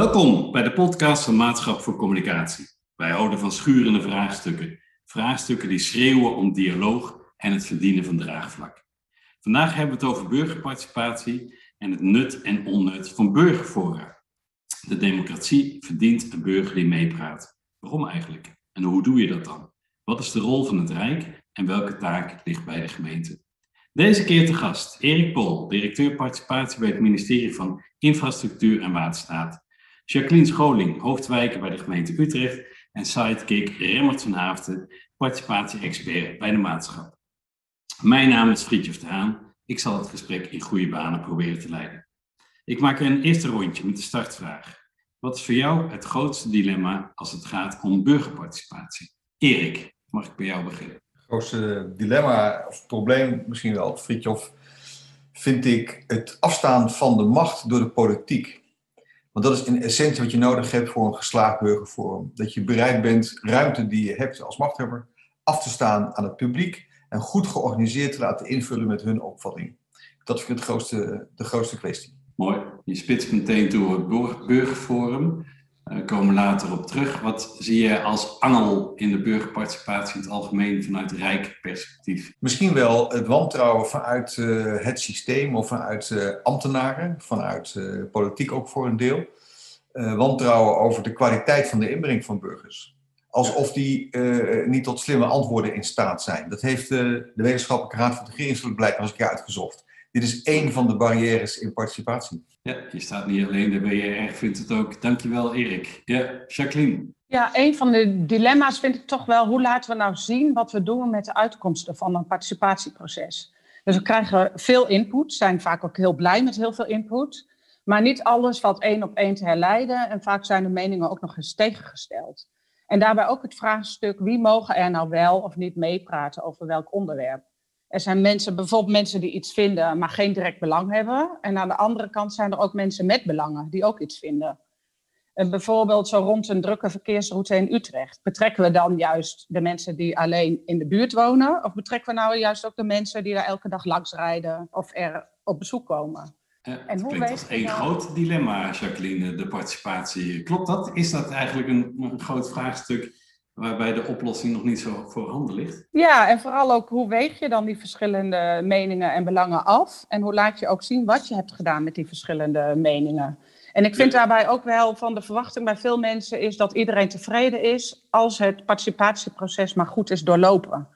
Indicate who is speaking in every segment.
Speaker 1: Welkom bij de podcast van Maatschap voor Communicatie. Wij houden van schurende vraagstukken. Vraagstukken die schreeuwen om dialoog en het verdienen van draagvlak. Vandaag hebben we het over burgerparticipatie en het nut en onnut van burgerfora. De democratie verdient een burger die meepraat. Waarom eigenlijk? En hoe doe je dat dan? Wat is de rol van het Rijk en welke taak ligt bij de gemeente? Deze keer te gast Erik Pol, directeur participatie bij het ministerie van Infrastructuur en Waterstaat. Jacqueline Scholing, hoofdwijker bij de gemeente Utrecht. En sidekick Remmert van Haafden, participatie-expert bij de maatschap. Mijn naam is Friedjof de Haan. Ik zal het gesprek in goede banen proberen te leiden. Ik maak een eerste rondje met de startvraag. Wat is voor jou het grootste dilemma als het gaat om burgerparticipatie? Erik, mag ik bij jou beginnen?
Speaker 2: Het grootste dilemma of probleem misschien wel, Friedjof, vind ik het afstaan van de macht door de politiek. Want dat is in essentie wat je nodig hebt voor een geslaagd burgerforum. Dat je bereid bent ruimte die je hebt als machthebber af te staan aan het publiek en goed georganiseerd te laten invullen met hun opvatting. Dat vind ik het grootste, de grootste kwestie.
Speaker 1: Mooi. Je spitst meteen toe het burgerforum. Daar komen we later op terug. Wat zie je als angel in de burgerparticipatie in het algemeen vanuit rijk perspectief?
Speaker 2: Misschien wel het wantrouwen vanuit uh, het systeem of vanuit uh, ambtenaren, vanuit politiek ook voor een deel. wantrouwen over de kwaliteit van de inbreng van burgers. Alsof die niet tot slimme antwoorden in staat zijn. Dat heeft de Wetenschappelijke Raad voor het Regeringsbeleid nog eens een keer uitgezocht. Dit is één van de barrières in participatie.
Speaker 1: Ja, je staat niet alleen, de WRR vindt het ook. Dankjewel Erik. Ja, Jacqueline.
Speaker 3: Ja, een van de dilemma's vind ik toch wel, hoe laten we nou zien wat we doen met de uitkomsten van een participatieproces? Dus we krijgen veel input, zijn vaak ook heel blij met heel veel input. Maar niet alles valt één op één te herleiden en vaak zijn de meningen ook nog eens tegengesteld. En daarbij ook het vraagstuk, wie mogen er nou wel of niet meepraten over welk onderwerp? Er zijn mensen, bijvoorbeeld mensen die iets vinden, maar geen direct belang hebben. En aan de andere kant zijn er ook mensen met belangen die ook iets vinden. En bijvoorbeeld zo rond een drukke verkeersroute in Utrecht. Betrekken we dan juist de mensen die alleen in de buurt wonen? Of betrekken we nou juist ook de mensen die daar elke dag langs rijden of er op bezoek komen?
Speaker 1: Uh, en hoe klinkt als één groot dilemma, Jacqueline, de participatie. Klopt dat? Is dat eigenlijk een, een groot vraagstuk waarbij de oplossing nog niet zo voorhanden ligt.
Speaker 3: Ja, en vooral ook hoe weeg je dan die verschillende meningen en belangen af? En hoe laat je ook zien wat je hebt gedaan met die verschillende meningen? En ik vind daarbij ook wel van de verwachting bij veel mensen is dat iedereen tevreden is als het participatieproces maar goed is doorlopen.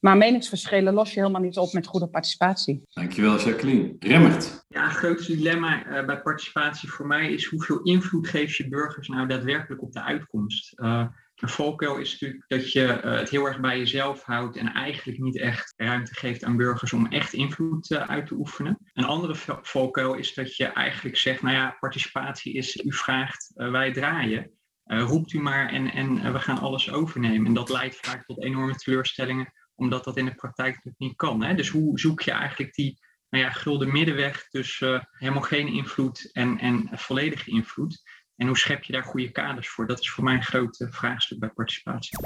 Speaker 3: Maar meningsverschillen los je helemaal niet op met goede participatie.
Speaker 1: Dankjewel, Jacqueline. Remmert.
Speaker 4: Ja, het grootste dilemma uh, bij participatie voor mij is hoeveel invloed geef je burgers nou daadwerkelijk op de uitkomst? Uh, een valkuil is natuurlijk dat je uh, het heel erg bij jezelf houdt en eigenlijk niet echt ruimte geeft aan burgers om echt invloed uh, uit te oefenen. Een andere valkuil is dat je eigenlijk zegt, nou ja, participatie is, u vraagt, uh, wij draaien. roept u maar en, en we gaan alles overnemen. En dat leidt vaak tot enorme teleurstellingen, omdat dat in de praktijk natuurlijk niet kan. Hè? Dus hoe zoek je eigenlijk die nou ja, gulden middenweg tussen helemaal geen invloed en, en volledige invloed? En hoe schep je daar goede kaders voor? Dat is voor mij een groot vraagstuk bij participatie.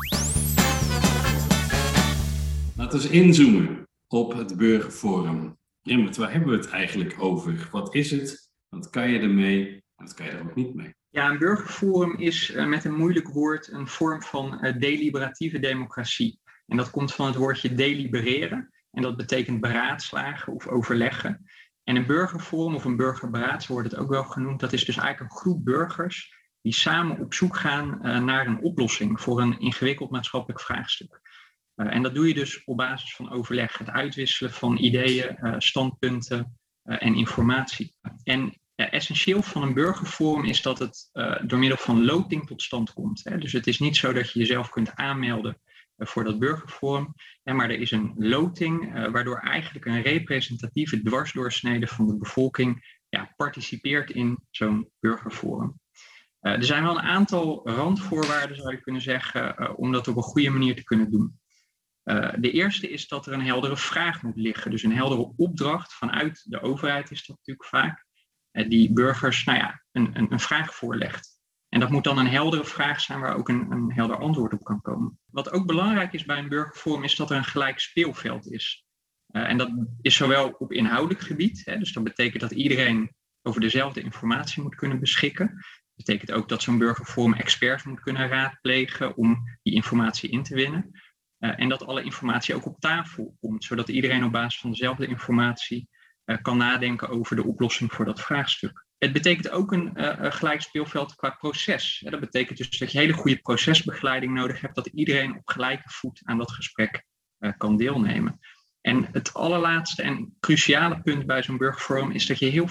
Speaker 1: Laten we inzoomen op het burgerforum. Rimmert, waar hebben we het eigenlijk over? Wat is het? Wat kan je ermee? Wat kan je er ook niet mee?
Speaker 4: Ja, een burgerforum is uh, met een moeilijk woord een vorm van uh, deliberatieve democratie. En dat komt van het woordje delibereren. En dat betekent beraadslagen of overleggen. En een burgerforum of een burgerberaad, wordt het ook wel genoemd, dat is dus eigenlijk een groep burgers die samen op zoek gaan uh, naar een oplossing voor een ingewikkeld maatschappelijk vraagstuk. Uh, en dat doe je dus op basis van overleg, het uitwisselen van ideeën, uh, standpunten en informatie. En essentieel van een burgerforum is dat het door middel van loting tot stand komt. Hè? Dus het is niet zo dat je jezelf kunt aanmelden voor dat burgerforum. Maar er is een loting uh, waardoor eigenlijk een representatieve dwarsdoorsnede van de bevolking ja, participeert in zo'n burgerforum. Uh, er zijn wel een aantal randvoorwaarden, zou je kunnen zeggen, uh, om dat op een goede manier te kunnen doen. de eerste is dat er een heldere vraag moet liggen, dus een heldere opdracht vanuit de overheid is dat natuurlijk vaak, die burgers nou ja, een, een, een vraag voorlegt. En dat moet dan een heldere vraag zijn waar ook een, een helder antwoord op kan komen. Wat ook belangrijk is bij een burgerforum is dat er een gelijk speelveld is. Uh, en dat is zowel op inhoudelijk gebied, hè, dus dat betekent dat iedereen over dezelfde informatie moet kunnen beschikken. betekent ook dat zo'n burgerforum experts moet kunnen raadplegen om die informatie in te winnen. Uh, en dat alle informatie ook op tafel komt, zodat iedereen op basis van dezelfde informatie uh, kan nadenken over de oplossing voor dat vraagstuk. Het betekent ook een uh, gelijk speelveld qua proces. Dat betekent dus dat je hele goede procesbegeleiding nodig hebt, dat iedereen op gelijke voet aan dat gesprek kan deelnemen. En het allerlaatste en cruciale punt bij zo'n burgerforum is dat je heel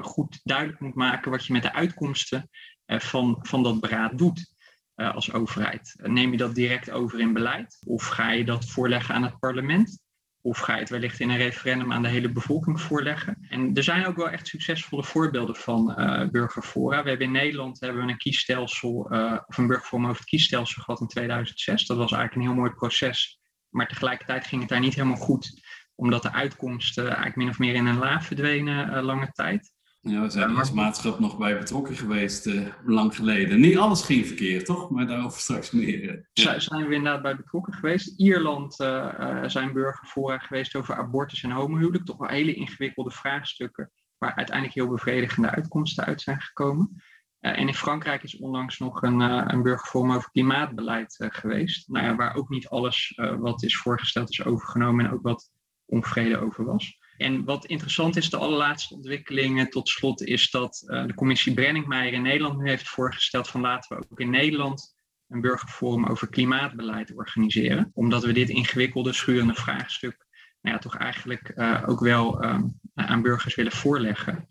Speaker 4: goed duidelijk moet maken wat je met de uitkomsten van, van dat beraad doet. Als overheid? Neem je dat direct over in beleid? Of ga je dat voorleggen aan het parlement? Of ga je het wellicht in een referendum aan de hele bevolking voorleggen? En er zijn ook wel echt succesvolle voorbeelden van uh, burgerfora. We hebben in Nederland hebben we een kiesstelsel, uh, of een burgerforum over het kiesstelsel gehad in 2006. Dat was eigenlijk een heel mooi proces. Maar tegelijkertijd ging het daar niet helemaal goed, omdat de uitkomsten eigenlijk min of meer in een la verdwenen lange tijd.
Speaker 1: Ja, we zijn er als maatschap nog bij betrokken geweest, uh, lang geleden. Niet alles ging verkeerd, toch? Maar daarover straks meer.
Speaker 4: Ja. Zijn we inderdaad bij betrokken geweest. Ierland uh, uh, zijn burgerfora geweest over abortus en homohuwelijk. Toch wel hele ingewikkelde vraagstukken, waar uiteindelijk heel bevredigende uitkomsten uit zijn gekomen. en in Frankrijk is onlangs nog een, een burgerforum over klimaatbeleid geweest. Nou ja, waar ook niet alles wat is voorgesteld is overgenomen en ook wat onvrede over was. En wat interessant is, de allerlaatste ontwikkelingen tot slot, is dat uh, de commissie Brenningmeijer in Nederland nu heeft voorgesteld van laten we ook in Nederland een burgerforum over klimaatbeleid organiseren. Omdat we dit ingewikkelde, schurende vraagstuk nou ja, toch eigenlijk uh, ook wel uh, aan burgers willen voorleggen.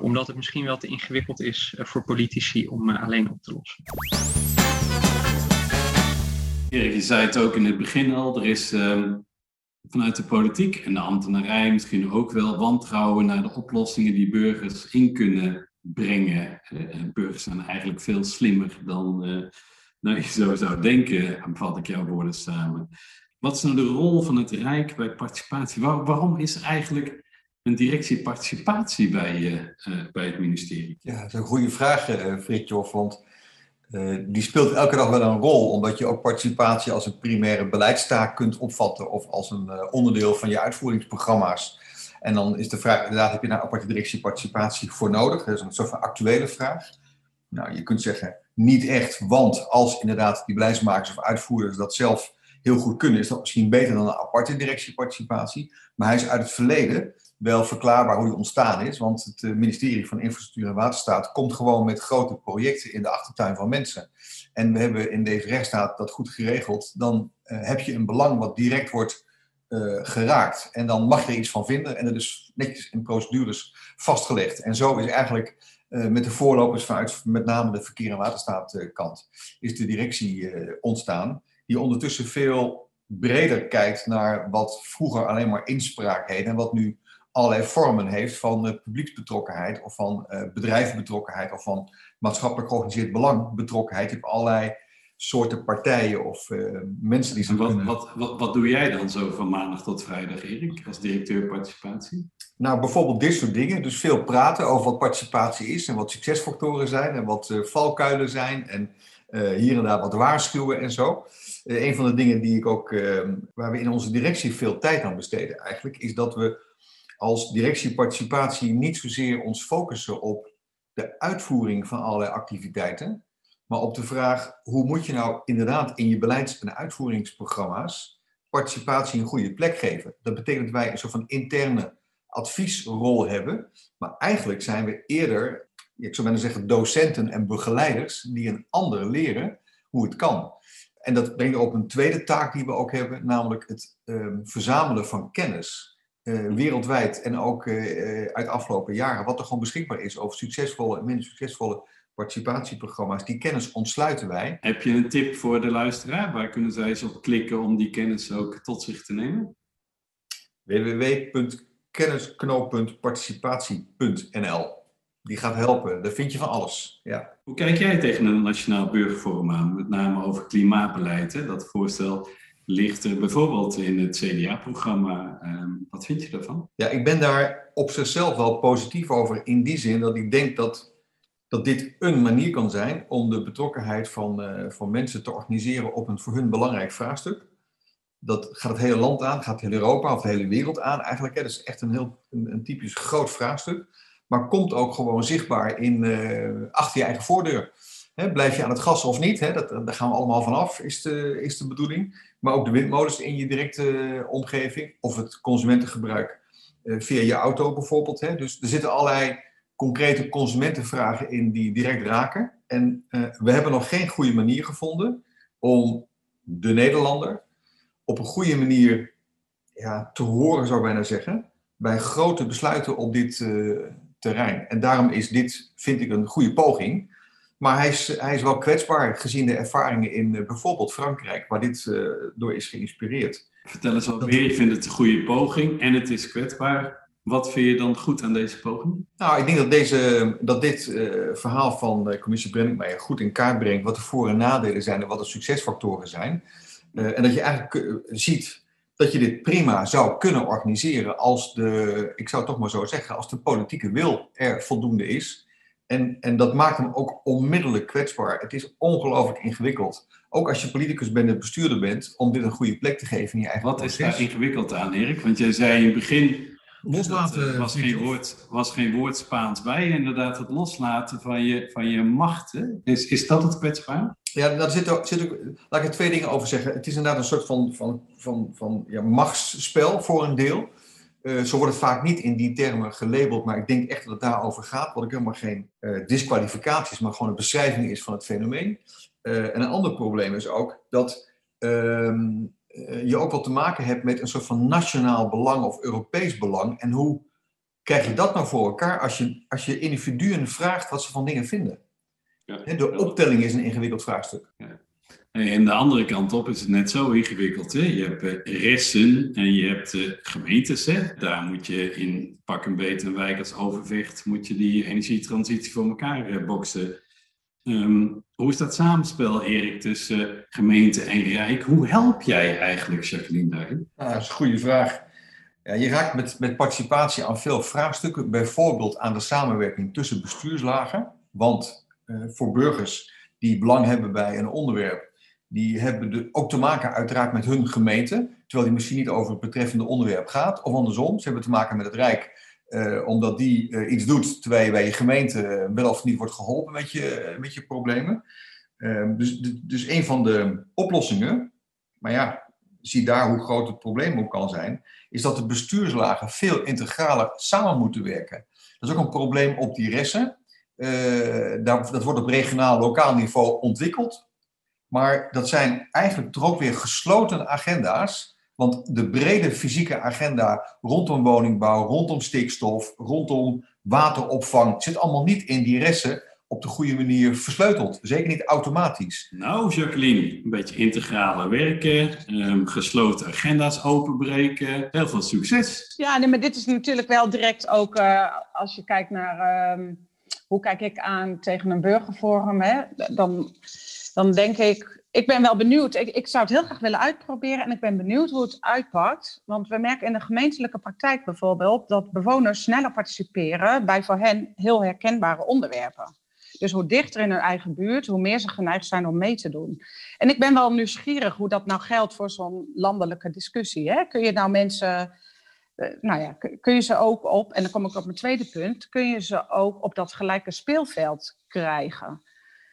Speaker 4: omdat het misschien wel te ingewikkeld is voor politici om alleen op te lossen.
Speaker 1: Erik, je zei het ook in het begin al, er is ehm, vanuit de politiek en de ambtenarij misschien ook wel wantrouwen naar de oplossingen die burgers in kunnen brengen. Uh, burgers zijn eigenlijk veel slimmer dan uh, nou, je zo zou denken, vat ik jouw woorden samen. Wat is nou de rol van het Rijk bij participatie? Waar, waarom is er eigenlijk een directie participatie bij, uh, bij het ministerie?
Speaker 2: Ja, dat is een goede vraag, Fritjof. Want uh, die speelt elke dag wel een rol, omdat je ook participatie als een primaire beleidstaak kunt opvatten of als een uh, onderdeel van je uitvoeringsprogramma's. En dan is de vraag, inderdaad, heb je daar aparte directie participatie voor nodig? Dat is een soort van actuele vraag. Nou, je kunt zeggen, niet echt, want als inderdaad die beleidsmakers of uitvoerders dat zelf heel goed kunnen, is dat misschien beter dan een aparte directieparticipatie. Maar hij is uit het verleden wel verklaarbaar hoe die ontstaan is. Want het eh, ministerie van Infrastructuur en Waterstaat komt gewoon met grote projecten in de achtertuin van mensen. En we hebben in deze rechtsstaat dat goed geregeld. Dan uh, heb je een belang wat direct wordt uh, geraakt. En dan mag je er iets van vinden. En dat is netjes in procedures vastgelegd. En zo is eigenlijk met de voorlopers vanuit met name de verkeer- en waterstaatkant is de directie ontstaan. Die ondertussen veel breder kijkt naar wat vroeger alleen maar inspraak heet en wat nu allerlei vormen heeft van uh, publieksbetrokkenheid of van uh, bedrijfsbetrokkenheid of van maatschappelijk georganiseerd belang betrokkenheid. Je hebt allerlei soorten partijen of uh, mensen die ze
Speaker 1: wat. Wat, wat, wat doe jij dan zo van maandag tot vrijdag, Erik, als directeur participatie?
Speaker 2: Nou, bijvoorbeeld dit soort dingen. Dus veel praten over wat participatie is en wat succesfactoren zijn en wat valkuilen zijn en hier en daar wat waarschuwen en zo. een van de dingen die ik ook, waar we in onze directie veel tijd aan besteden eigenlijk, is dat we als directieparticipatie niet zozeer ons focussen op de uitvoering van allerlei activiteiten, maar op de vraag hoe moet je nou inderdaad in je beleids- en uitvoeringsprogramma's participatie een goede plek geven. Dat betekent dat wij een soort van interne adviesrol hebben, maar eigenlijk zijn we eerder, ik zou bijna zeggen, docenten en begeleiders die een ander leren hoe het kan. En dat brengt op een tweede taak die we ook hebben, namelijk het um, verzamelen van kennis. Uh, wereldwijd en ook uh, uit de afgelopen jaren, wat er gewoon beschikbaar is over succesvolle en minder succesvolle participatieprogramma's. Die kennis ontsluiten wij.
Speaker 1: Heb je een tip voor de luisteraar? Waar kunnen zij eens op klikken om die kennis ook tot zich te nemen?
Speaker 2: www.kennisknooppuntparticipatie.nl Die gaat helpen. Daar vind je van alles. Ja.
Speaker 1: Hoe kijk jij tegen een Nationaal Burgerforum aan? Met name over klimaatbeleid. Hè? Dat voorstel ligt bijvoorbeeld in het CDA-programma. Ehm, wat vind je daarvan?
Speaker 2: Ja, ik ben daar op zichzelf wel positief over in die zin dat ik denk dat, dat dit een manier kan zijn om de betrokkenheid van, uh, van mensen te organiseren op een voor hun belangrijk vraagstuk. Dat gaat het hele land aan, gaat heel Europa of de hele wereld aan eigenlijk. Hè. Dat is echt een heel een, typisch groot vraagstuk. maar komt ook gewoon zichtbaar in, achter je eigen voordeur. Blijf je aan het gas of niet? Hè? Dat, daar gaan we allemaal vanaf, is de, is de bedoeling. Maar ook de windmolens in je directe omgeving of het consumentengebruik via je auto bijvoorbeeld. Hè? Dus er zitten allerlei concrete consumentenvragen in die direct raken. En we hebben nog geen goede manier gevonden om de Nederlander op een goede manier ja, te horen, zou ik bijna zeggen, bij grote besluiten op dit terrein. En daarom is dit, vind ik, een goede poging. Maar hij is, hij is wel kwetsbaar gezien de ervaringen in uh, bijvoorbeeld Frankrijk, waar dit uh, door is geïnspireerd.
Speaker 1: Vertel eens wat meer. Je vindt het een goede poging en het is kwetsbaar. Wat vind je dan goed aan deze poging?
Speaker 2: Nou, ik denk dat, deze, dat dit verhaal van de commissie Brenningmeijer goed in kaart brengt wat de voor- en nadelen zijn en wat de succesfactoren zijn. en dat je eigenlijk ziet dat je dit prima zou kunnen organiseren als de, ik zou toch maar zo zeggen, als de politieke wil er voldoende is. En, en dat maakt hem ook onmiddellijk kwetsbaar. Het is ongelooflijk ingewikkeld. Ook als je politicus bent en bestuurder bent, om dit een goede plek te geven in je eigen
Speaker 1: Wat is daar ingewikkeld aan, Erik? Want jij zei in het begin,
Speaker 2: loslaten.
Speaker 1: Er was geen, woord, was geen woord Spaans bij. Inderdaad, het loslaten van je, van je macht. Is, is dat het kwetsbaar?
Speaker 2: Ja, daar zit ook, zit ook, laat ik er twee dingen over zeggen. Het is inderdaad een soort van, van, van, van ja, machtsspel voor een deel. Uh, zo wordt het vaak niet in die termen gelabeld, maar ik denk echt dat het daarover gaat. Wat ik helemaal geen uh, disqualificatie is, maar gewoon een beschrijving is van het fenomeen. Uh, en een ander probleem is ook dat ehm, je ook wel te maken hebt met een soort van nationaal belang of Europees belang. En hoe krijg je dat nou voor elkaar als je, als je individuen vraagt wat ze van dingen vinden? Ja, de optelling is een ingewikkeld vraagstuk. Ja.
Speaker 1: En de andere kant op is het net zo ingewikkeld. Hè? Je hebt uh, resten en je hebt uh, gemeentes. Hè? Daar moet je in pak een beet een wijk als Overvecht... moet je die energietransitie voor elkaar uh, boksen. Um, hoe is dat samenspel, Erik, tussen gemeente en Rijk? Hoe help jij eigenlijk, Jacqueline, daarin?
Speaker 2: Dat is een goede vraag. Ja, je raakt met, met participatie aan veel vraagstukken. Bijvoorbeeld aan de samenwerking tussen bestuurslagen. Want voor burgers die belang hebben bij een onderwerp, die hebben ook te maken uiteraard met hun gemeente, terwijl die misschien niet over het betreffende onderwerp gaat, of andersom. Ze hebben te maken met het Rijk, uh, omdat die uh, iets doet terwijl je bij je gemeente wel of niet wordt geholpen met je, met je problemen. Ehm, dus, dus een van de oplossingen, maar ja, zie daar hoe groot het probleem ook kan zijn, is dat de bestuurslagen veel integraler samen moeten werken. Dat is ook een probleem op die ressen. Uh, dat wordt op regionaal, lokaal niveau ontwikkeld. Maar dat zijn eigenlijk toch ook weer gesloten agenda's. Want de brede fysieke agenda rondom woningbouw, rondom stikstof, rondom wateropvang, zit allemaal niet in die ressen op de goede manier versleuteld. Zeker niet automatisch.
Speaker 1: Nou, Jacqueline, een beetje integrale werken, um, gesloten agenda's openbreken. Heel veel succes.
Speaker 3: Ja, nee, maar dit is natuurlijk wel direct ook, uh, als je kijkt naar... Um hoe kijk ik aan tegen een burgerforum? Hè? Dan, dan denk ik, ik ben wel benieuwd. Ik, zou het heel graag willen uitproberen en ik ben benieuwd hoe het uitpakt. Want we merken in de gemeentelijke praktijk bijvoorbeeld dat bewoners sneller participeren bij voor hen heel herkenbare onderwerpen. Dus hoe dichter in hun eigen buurt, hoe meer ze geneigd zijn om mee te doen. En ik ben wel nieuwsgierig hoe dat nou geldt voor zo'n landelijke discussie. Hè? Kun je nou mensen uh, nou ja, kun je ze ook op, en dan kom ik op mijn tweede punt, kun je ze ook op dat gelijke speelveld krijgen?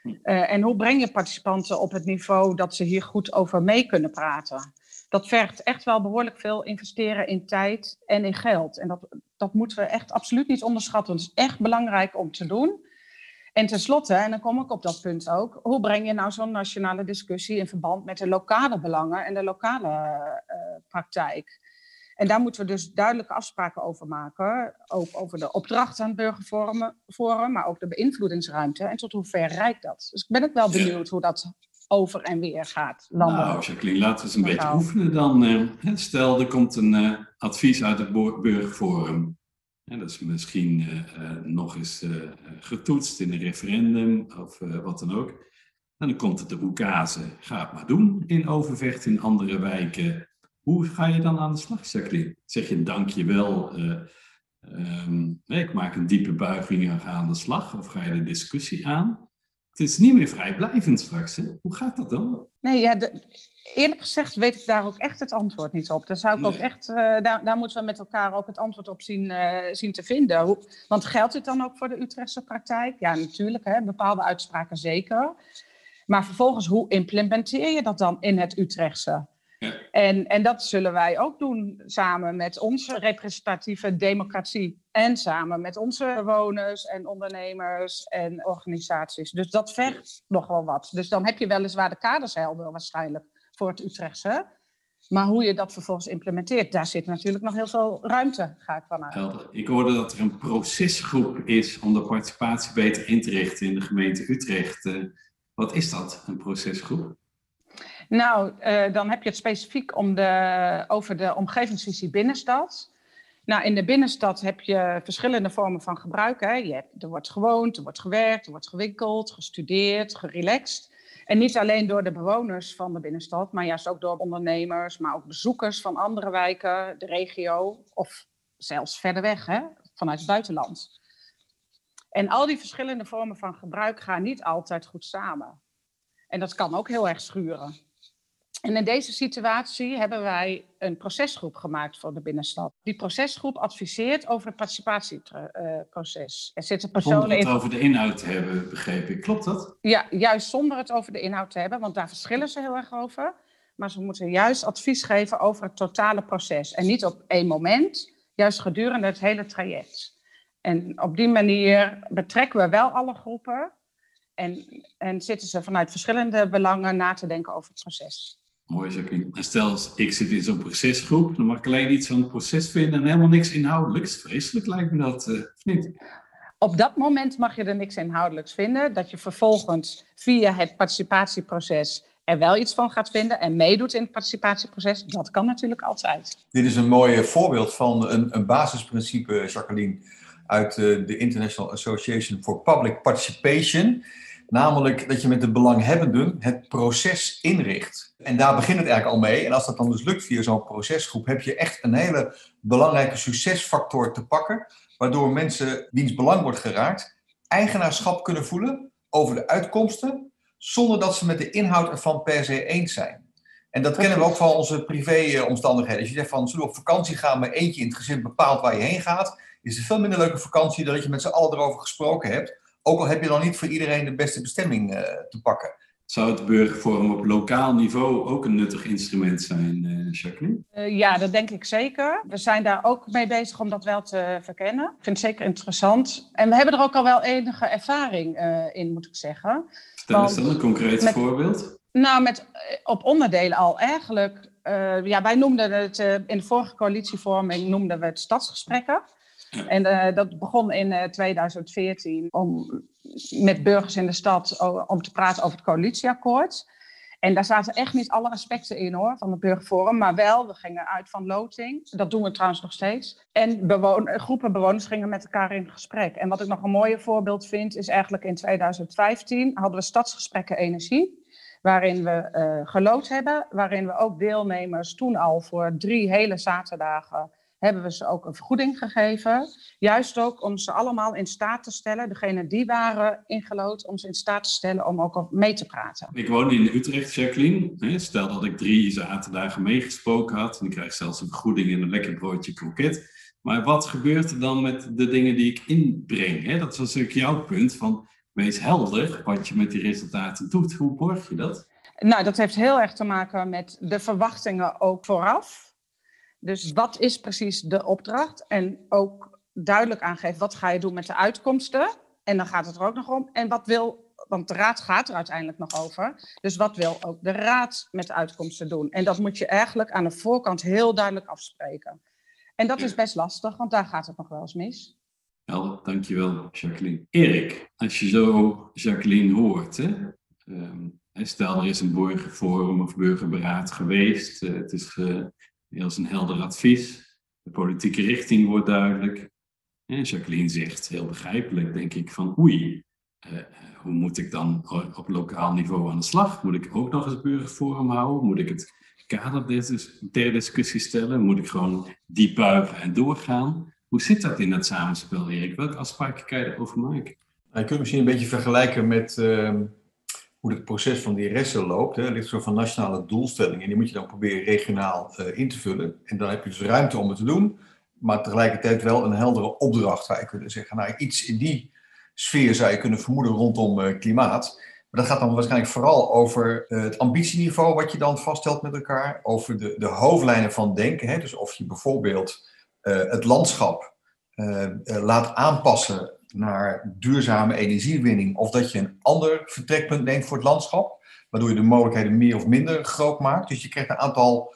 Speaker 3: Uh, en hoe breng je participanten op het niveau dat ze hier goed over mee kunnen praten? Dat vergt echt wel behoorlijk veel investeren in tijd en in geld. En dat, dat moeten we echt absoluut niet onderschatten. Het is echt belangrijk om te doen. En tenslotte, en dan kom ik op dat punt ook, hoe breng je nou zo'n nationale discussie in verband met de lokale belangen en de lokale uh, praktijk? En daar moeten we dus duidelijke afspraken over maken. Ook over de opdracht aan het burgerforum, maar ook de beïnvloedingsruimte. En tot hoever reikt dat? Dus ik ben ook wel benieuwd hoe dat over en weer gaat.
Speaker 1: Landelijk. Nou, Jacqueline, laten we eens een beetje oefenen dan. Eh, stel, er komt een uh, advies uit het burgerforum. En dat is misschien uh, nog eens getoetst in een referendum of wat dan ook. En dan komt het de oekase, ga het maar doen in Overvecht, in andere wijken. Hoe ga je dan aan de slag, Jacqueline? Zeg je dankjewel, uh, um, ik maak een diepe buiging en ga aan de slag? Of ga je de discussie aan? Het is niet meer vrijblijvend straks. Hè? Hoe gaat dat dan?
Speaker 3: Nee, ja, de, eerlijk gezegd weet ik daar ook echt het antwoord niet op. Daar, zou ik ook echt, uh, daar, daar moeten we met elkaar ook het antwoord op zien, uh, zien te vinden. Hoe, want geldt dit dan ook voor de Utrechtse praktijk? Ja, natuurlijk, hè, bepaalde uitspraken zeker. Maar vervolgens, hoe implementeer je dat dan in het Utrechtse? Ja. En, en dat zullen wij ook doen samen met onze representatieve democratie. En samen met onze bewoners en ondernemers en organisaties. Dus dat vergt nog wel wat. Dus dan heb je weliswaar de kaders helder waarschijnlijk voor het Utrechtse. Maar hoe je dat vervolgens implementeert, daar zit natuurlijk nog heel veel ruimte, ga ik vanuit.
Speaker 1: Helder. Ik hoorde dat er een procesgroep is om de participatie beter in te richten in de gemeente Utrecht. Uh, wat is dat, een procesgroep?
Speaker 3: Nou, uh, dan heb je het specifiek om de, over de omgevingsvisie binnenstad. Nou, in de binnenstad heb je verschillende vormen van gebruik. Hè. Je hebt, er wordt gewoond, er wordt gewerkt, er wordt gewinkeld, gestudeerd, gerelaxed. En niet alleen door de bewoners van de binnenstad, maar juist ook door ondernemers, maar ook bezoekers van andere wijken, de regio of zelfs verder weg, hè, vanuit het buitenland. En al die verschillende vormen van gebruik gaan niet altijd goed samen. En dat kan ook heel erg schuren. En in deze situatie hebben wij een procesgroep gemaakt voor de binnenstad. Die procesgroep adviseert over het participatieproces. Er zitten personen
Speaker 1: zonder het over de inhoud te hebben, begreep ik. Klopt dat?
Speaker 3: Ja, juist zonder het over de inhoud te hebben, want daar verschillen ze heel erg over. Maar ze moeten juist advies geven over het totale proces. En niet op één moment, juist gedurende het hele traject. En op die manier betrekken we wel alle groepen. En, en zitten ze vanuit verschillende belangen na te denken over het proces.
Speaker 1: Mooi, Jacqueline. En stel, ik zit in zo'n procesgroep, dan mag ik alleen iets van het proces vinden en helemaal niks inhoudelijks. Vreselijk lijkt me dat, uh, of niet?
Speaker 3: Op dat moment mag je er niks inhoudelijks vinden. Dat je vervolgens via het participatieproces er wel iets van gaat vinden en meedoet in het participatieproces, dat kan natuurlijk altijd.
Speaker 2: Dit is een mooi voorbeeld van een, een basisprincipe, Jacqueline, uit de, de International Association for Public Participation. Namelijk dat je met de belanghebbenden het proces inricht. En daar begint het eigenlijk al mee. En als dat dan dus lukt via zo'n procesgroep, heb je echt een hele belangrijke succesfactor te pakken. Waardoor mensen wiens belang wordt geraakt, eigenaarschap kunnen voelen over de uitkomsten. Zonder dat ze met de inhoud ervan per se eens zijn. En dat kennen we ook van onze privéomstandigheden. Als je zegt van zullen we op vakantie gaan, maar eentje in het gezin bepaalt waar je heen gaat, is het veel minder leuke vakantie dan dat je met z'n allen erover gesproken hebt. Ook al heb je dan niet voor iedereen de beste bestemming uh, te pakken.
Speaker 1: Zou het burgerforum op lokaal niveau ook een nuttig instrument zijn, uh, Jacqueline?
Speaker 3: Uh, ja, dat denk ik zeker. We zijn daar ook mee bezig om dat wel te verkennen. Ik vind het zeker interessant. En we hebben er ook al wel enige ervaring in, moet ik zeggen.
Speaker 1: Stel eens dan een concreet met, voorbeeld.
Speaker 3: Nou, met, op onderdelen al eigenlijk. ja, wij noemden het in de vorige coalitievorming noemden we het stadsgesprekken. En uh, dat begon in uh, 2014 om, met burgers in de stad om te praten over het coalitieakkoord. En daar zaten echt niet alle aspecten in hoor, van het burgerforum, maar wel, we gingen uit van loting. Dat doen we trouwens nog steeds. En groepen bewoners gingen met elkaar in gesprek. En wat ik nog een mooie voorbeeld vind, is eigenlijk in 2015 hadden we stadsgesprekken energie waarin we uh, gelood hebben, waarin we ook deelnemers toen al voor drie hele zaterdagen hebben we ze ook een vergoeding gegeven. Juist ook om ze allemaal in staat te stellen, degene die waren ingelood, om ze in staat te stellen om ook mee te praten.
Speaker 1: Ik woon in Utrecht, Jacqueline. Stel dat ik drie zaterdagen meegesproken had en ik krijg zelfs een vergoeding en een lekker broodje kroket. Maar wat gebeurt er dan met de dingen die ik inbreng? Dat was natuurlijk jouw punt van wees helder wat je met die resultaten doet. Hoe borg je dat?
Speaker 3: Nou, dat heeft heel erg te maken met de verwachtingen ook vooraf. Dus wat is precies de opdracht? En ook duidelijk aangeven wat ga je doen met de uitkomsten. En dan gaat het er ook nog om. En wat wil, want de raad gaat er uiteindelijk nog over. Dus wat wil ook de raad met de uitkomsten doen? En dat moet je eigenlijk aan de voorkant heel duidelijk afspreken. En dat is best lastig, want daar gaat het nog wel eens mis.
Speaker 1: Wel, dankjewel, Jacqueline. Erik, als je zo Jacqueline hoort, hè, um, stel er is een burgerforum of burgerberaad geweest, uh, het is ge, heel een helder advies. De politieke richting wordt duidelijk. En Jacqueline zegt, heel begrijpelijk, denk ik, van oei, uh, hoe moet ik dan op lokaal niveau aan de slag? Moet ik ook nog eens burgerforum houden? Moet ik het kader ter discussie stellen? Moet ik gewoon diep buigen en doorgaan? Hoe zit dat in dat samenspel, Erik? Welke afspraken kan je erover maken?
Speaker 2: Je kunt misschien een beetje vergelijken met ehm, hoe het proces van die resten loopt. Hè. Er ligt zo van nationale doelstellingen en die moet je dan proberen regionaal uh, in te vullen. En dan heb je dus ruimte om het te doen, maar tegelijkertijd wel een heldere opdracht, waar je kunnen zeggen. Nou, iets in die sfeer zou je kunnen vermoeden rondom uh, klimaat. Maar dat gaat dan waarschijnlijk vooral over uh, het ambitieniveau wat je dan vaststelt met elkaar, over de, de hoofdlijnen van denken. Hè. Dus of je bijvoorbeeld het landschap laat aanpassen naar duurzame energiewinning, of dat je een ander vertrekpunt neemt voor het landschap, waardoor je de mogelijkheden meer of minder groot maakt. Dus je krijgt een aantal,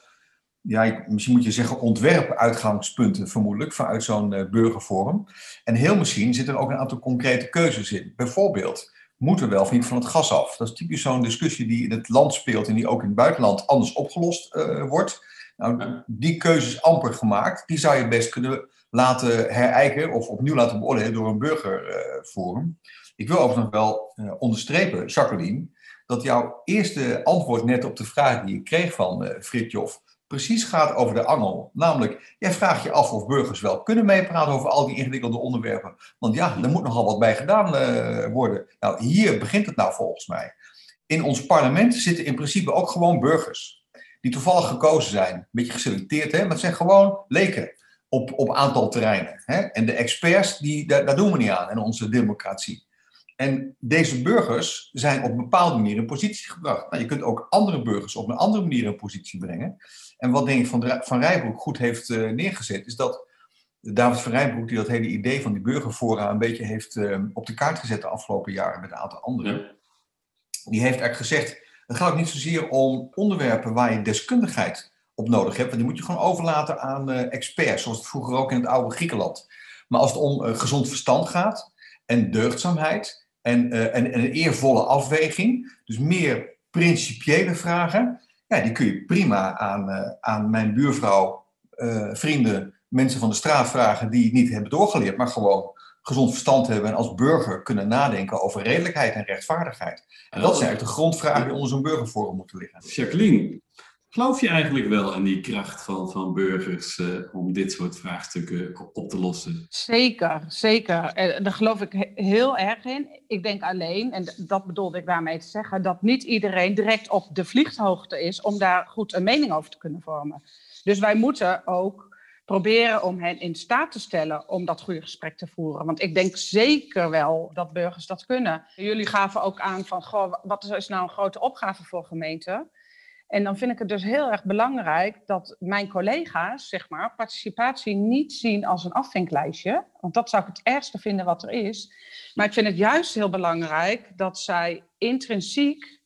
Speaker 2: ja, misschien moet je zeggen ontwerpuitgangspunten vermoedelijk vanuit zo'n uh, burgerforum. En heel misschien zitten er ook een aantal concrete keuzes in. Bijvoorbeeld, moeten we wel of niet van het gas af? Dat is typisch zo'n discussie die in het land speelt en die ook in het buitenland anders opgelost uh, wordt. Nou, die keuzes amper gemaakt, die zou je best kunnen laten herijken of opnieuw laten beoordelen door een burgerforum. Ik wil overigens nog wel uh, onderstrepen, Jacqueline, dat jouw eerste antwoord net op de vraag die ik kreeg van uh, Fritjof precies gaat over de angel. Namelijk, jij vraagt je af of burgers wel kunnen meepraten over al die ingewikkelde onderwerpen. Want ja, er moet nogal wat bij gedaan uh, worden. Nou, hier begint het nou volgens mij. In ons parlement zitten in principe ook gewoon burgers. Die toevallig gekozen zijn. Een beetje geselecteerd, hè? maar het zijn gewoon leken op, op aantal terreinen. Hè? En de experts, die, daar, daar doen we niet aan in onze democratie. En deze burgers zijn op een bepaalde manier in positie gebracht. Nou, je kunt ook andere burgers op een andere manier in positie brengen. En wat denk ik van, van Rijbroek goed heeft uh, neergezet, is dat David van Rijbroek, die dat hele idee van die burgerfora een beetje heeft uh, op de kaart gezet de afgelopen jaren met een aantal anderen, ja. die heeft eigenlijk gezegd, het gaat ook niet zozeer om onderwerpen waar je deskundigheid op nodig hebt. Want die moet je gewoon overlaten aan uh, experts, zoals het vroeger ook in het oude Griekenland. Maar als het om uh, gezond verstand gaat en deugdzaamheid en, uh, en, en, een eervolle afweging, dus meer principiële vragen, ja, die kun je prima aan, aan mijn buurvrouw, vrienden, mensen van de straat vragen die het niet hebben doorgeleerd, maar gewoon gezond verstand hebben en als burger kunnen nadenken over redelijkheid en rechtvaardigheid. En dat zijn eigenlijk de grondvragen die onder zo'n burgerforum moeten liggen.
Speaker 1: Jacqueline, Geloof je eigenlijk wel aan die kracht van, van burgers uh, om dit soort vraagstukken op te lossen?
Speaker 3: Zeker, zeker. En daar geloof ik heel erg in. Ik denk alleen, en dat bedoelde ik daarmee te zeggen, dat niet iedereen direct op de vlieghoogte is om daar goed een mening over te kunnen vormen. Dus wij moeten ook proberen om hen in staat te stellen om dat goede gesprek te voeren. Want ik denk zeker wel dat burgers dat kunnen. Jullie gaven ook aan van, goh, wat is nou een grote opgave voor gemeenten? En dan vind ik het dus heel erg belangrijk dat mijn collega's, zeg maar, participatie niet zien als een afvinklijstje. Want dat zou ik het ergste vinden wat er is. Maar ik vind het juist heel belangrijk dat zij intrinsiek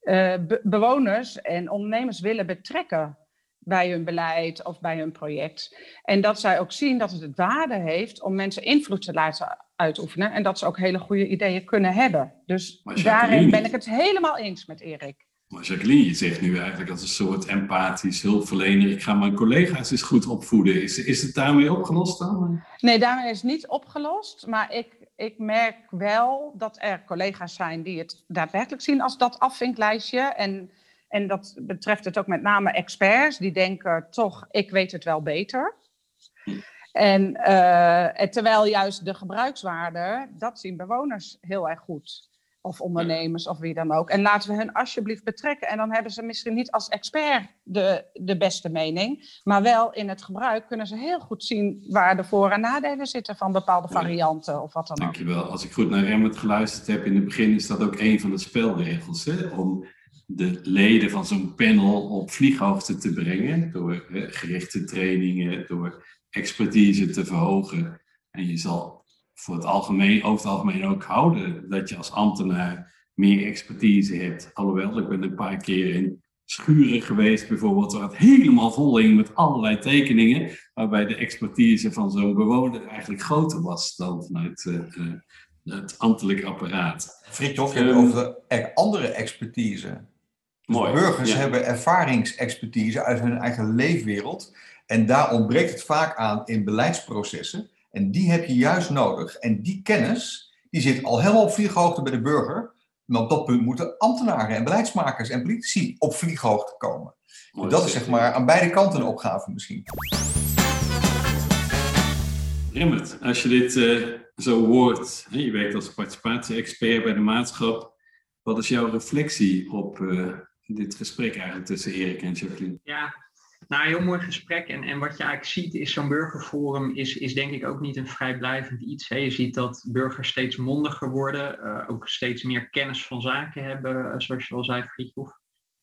Speaker 3: be bewoners en ondernemers willen betrekken bij hun beleid of bij hun project. En dat zij ook zien dat het het waarde heeft om mensen invloed te laten uitoefenen. En dat ze ook hele goede ideeën kunnen hebben. Dus daarin ben ik het helemaal eens met Erik.
Speaker 1: Maar Jacqueline, je zegt nu eigenlijk als een soort empathisch hulpverlener, ik ga mijn collega's eens goed opvoeden. Is, is het daarmee opgelost dan?
Speaker 3: Nee, daarmee is het niet opgelost. Maar ik, ik merk wel dat er collega's zijn die het daadwerkelijk zien als dat afvinklijstje. En, en dat betreft het ook met name experts, die denken toch, ik weet het wel beter. En uh, terwijl juist de gebruikswaarde, dat zien bewoners heel erg goed of ondernemers of wie dan ook. En laten we hen alsjeblieft betrekken. En dan hebben ze misschien niet als expert de, de beste mening, maar wel in het gebruik kunnen ze heel goed zien waar de voor- en nadelen zitten van bepaalde varianten of wat dan
Speaker 1: ook. Dankjewel. Als ik goed naar Remmert geluisterd heb in het begin, is dat ook een van de spelregels. Hè? Om de leden van zo'n panel op vlieghoogte te brengen door gerichte trainingen, door expertise te verhogen. En je zal voor het algemeen, over het algemeen ook houden. Dat je als ambtenaar meer expertise hebt. Alhoewel, ik ben een paar keer in schuren geweest, bijvoorbeeld, waar het helemaal vol hing met allerlei tekeningen. Waarbij de expertise van zo'n bewoner eigenlijk groter was dan vanuit uh, het ambtelijk apparaat.
Speaker 2: Fritjof, je hebt um, over de andere expertise. Mooi, burgers ja. hebben ervaringsexpertise uit hun eigen leefwereld. En daar ontbreekt het vaak aan in beleidsprocessen. En die heb je juist nodig. En die kennis, die zit al helemaal op vlieghoogte bij de burger. Maar op dat punt moeten ambtenaren en beleidsmakers en politici op vlieghoogte komen. Mooi, dat is zeg maar aan beide kanten een opgave misschien.
Speaker 1: Rimmert, als je dit uh, zo hoort, je werkt als participatie-expert bij de maatschap. Wat is jouw reflectie op uh, dit gesprek eigenlijk tussen Erik en Jacqueline?
Speaker 4: Ja, nou, een heel mooi gesprek. En, en wat je eigenlijk ziet is zo'n burgerforum is, is denk ik ook niet een vrijblijvend iets. Hè. Je ziet dat burgers steeds mondiger worden, uh, ook steeds meer kennis van zaken hebben, uh, zoals je al zei, Friedhof.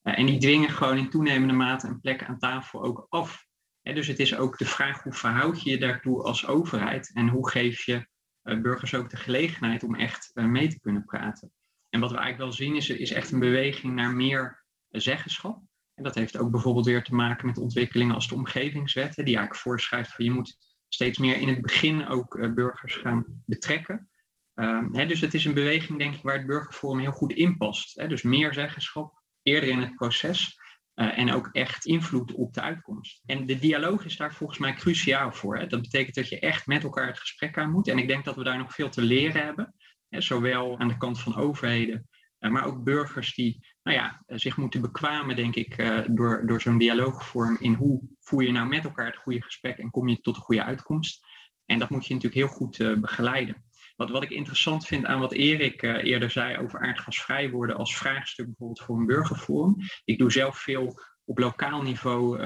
Speaker 4: Uh, en die dwingen gewoon in toenemende mate een plek aan tafel ook af. Hè, dus het is ook de vraag hoe verhoud je je daartoe als overheid en hoe geef je burgers ook de gelegenheid om echt mee te kunnen praten. En wat we eigenlijk wel zien is, is echt een beweging naar meer zeggenschap. En dat heeft ook bijvoorbeeld weer te maken met ontwikkelingen als de omgevingswet, die eigenlijk voorschrijft van je moet steeds meer in het begin ook uh, burgers gaan betrekken. Uh, hè, dus het is een beweging, denk ik, waar het burgerforum heel goed in past. Hè? Dus meer zeggenschap, eerder in het proces uh, en ook echt invloed op de uitkomst. En de dialoog is daar volgens mij cruciaal voor. Hè? Dat betekent dat je echt met elkaar het gesprek aan moet. En ik denk dat we daar nog veel te leren hebben. Hè? Zowel aan de kant van overheden, uh, maar ook burgers die nou ja, eh, zich moeten bekwamen, denk ik, uh, door, door zo'n dialoogvorm in hoe voer je nou met elkaar het goede gesprek en kom je tot een goede uitkomst. En dat moet je natuurlijk heel goed uh, begeleiden. Wat, wat ik interessant vind aan wat Erik eerder zei over aardgasvrij worden als vraagstuk bijvoorbeeld voor een burgerforum. Ik doe zelf veel op lokaal niveau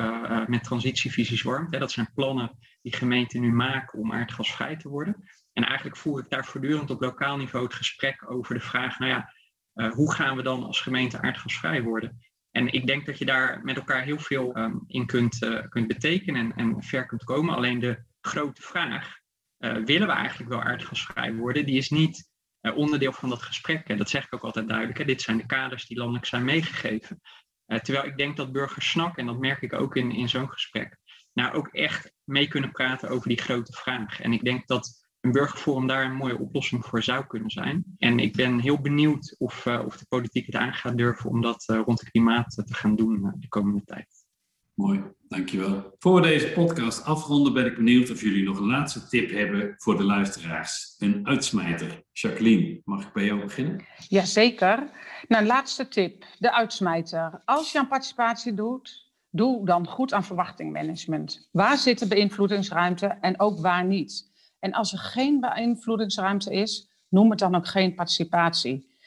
Speaker 4: met transitievisies warmte. Dat zijn plannen die gemeenten nu maken om aardgasvrij te worden. En eigenlijk voer ik daar voortdurend op lokaal niveau het gesprek over de vraag, nou ja, uh, hoe gaan we dan als gemeente aardgasvrij worden? En ik denk dat je daar met elkaar heel veel um, in kunt, uh, kunt betekenen en, en, ver kunt komen. Alleen de grote vraag, uh, willen we eigenlijk wel aardgasvrij worden? Die is niet onderdeel van dat gesprek. En dat zeg ik ook altijd duidelijk. Hè? Dit zijn de kaders die landelijk zijn meegegeven. terwijl ik denk dat burgers snakken, en dat merk ik ook in, in zo'n gesprek, nou ook echt mee kunnen praten over die grote vraag. En ik denk dat een burgerforum daar een mooie oplossing voor zou kunnen zijn. En ik ben heel benieuwd of, uh, of de politiek het aan gaat durven om dat uh, rond het klimaat te gaan doen uh, de komende tijd.
Speaker 1: Mooi, dankjewel. Voor we deze podcast afronden ben ik benieuwd of jullie nog een laatste tip hebben voor de luisteraars. Een uitsmijter. Jacqueline, mag ik bij jou beginnen?
Speaker 3: Jazeker. Nou, laatste tip. De uitsmijter. Als je aan participatie doet, doe dan goed aan verwachtingmanagement. Waar zit de beïnvloedingsruimte en ook waar niet? En als er geen beïnvloedingsruimte is, noem het dan ook geen participatie.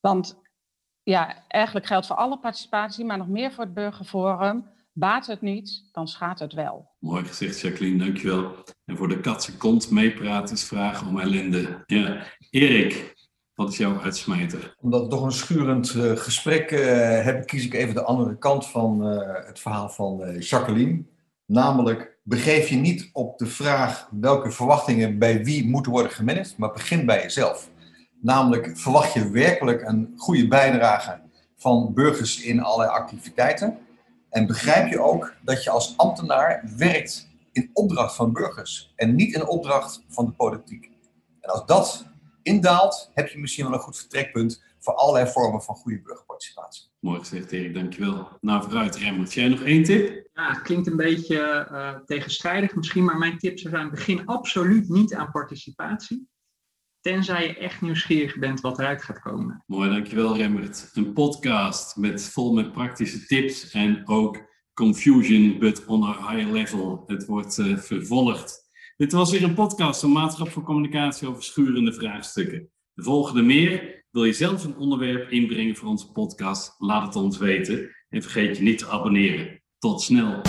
Speaker 3: Want ja, eigenlijk geldt voor alle participatie, maar nog meer voor het burgerforum. Baat het niet, dan schaadt het wel.
Speaker 1: Mooi gezegd, Jacqueline, dankjewel. En voor de katse kont meepraten is vragen om ellende. Ja, Erik, wat is jouw uitsmijter?
Speaker 2: Omdat we toch een schurend uh, gesprek uh, hebben, kies ik even de andere kant van uh, het verhaal van Jacqueline. Namelijk, begeef je niet op de vraag welke verwachtingen bij wie moeten worden gemanaged, maar begin bij jezelf. Namelijk, verwacht je werkelijk een goede bijdrage van burgers in allerlei activiteiten? En begrijp je ook dat je als ambtenaar werkt in opdracht van burgers en niet in opdracht van de politiek? En als dat indaalt, heb je misschien wel een goed vertrekpunt voor allerlei vormen van goede burgerparticipatie.
Speaker 1: Mooi gezegd, Erik, dankjewel. Nou, vooruit, Remmert. Jij nog één tip?
Speaker 4: Ja, het klinkt een beetje uh, tegenstrijdig misschien, maar mijn tip zou zijn: begin absoluut niet aan participatie. Tenzij je echt nieuwsgierig bent wat eruit gaat komen.
Speaker 1: Mooi, dankjewel, Remmert. Een podcast met, vol met praktische tips en ook confusion, but on a high level. Het wordt uh, vervolgd. Dit was weer een podcast van Maatschap voor Communicatie over schurende vraagstukken. De volgende meer. Wil je zelf een onderwerp inbrengen voor onze podcast? Laat het ons weten. En vergeet je niet te abonneren. Tot snel.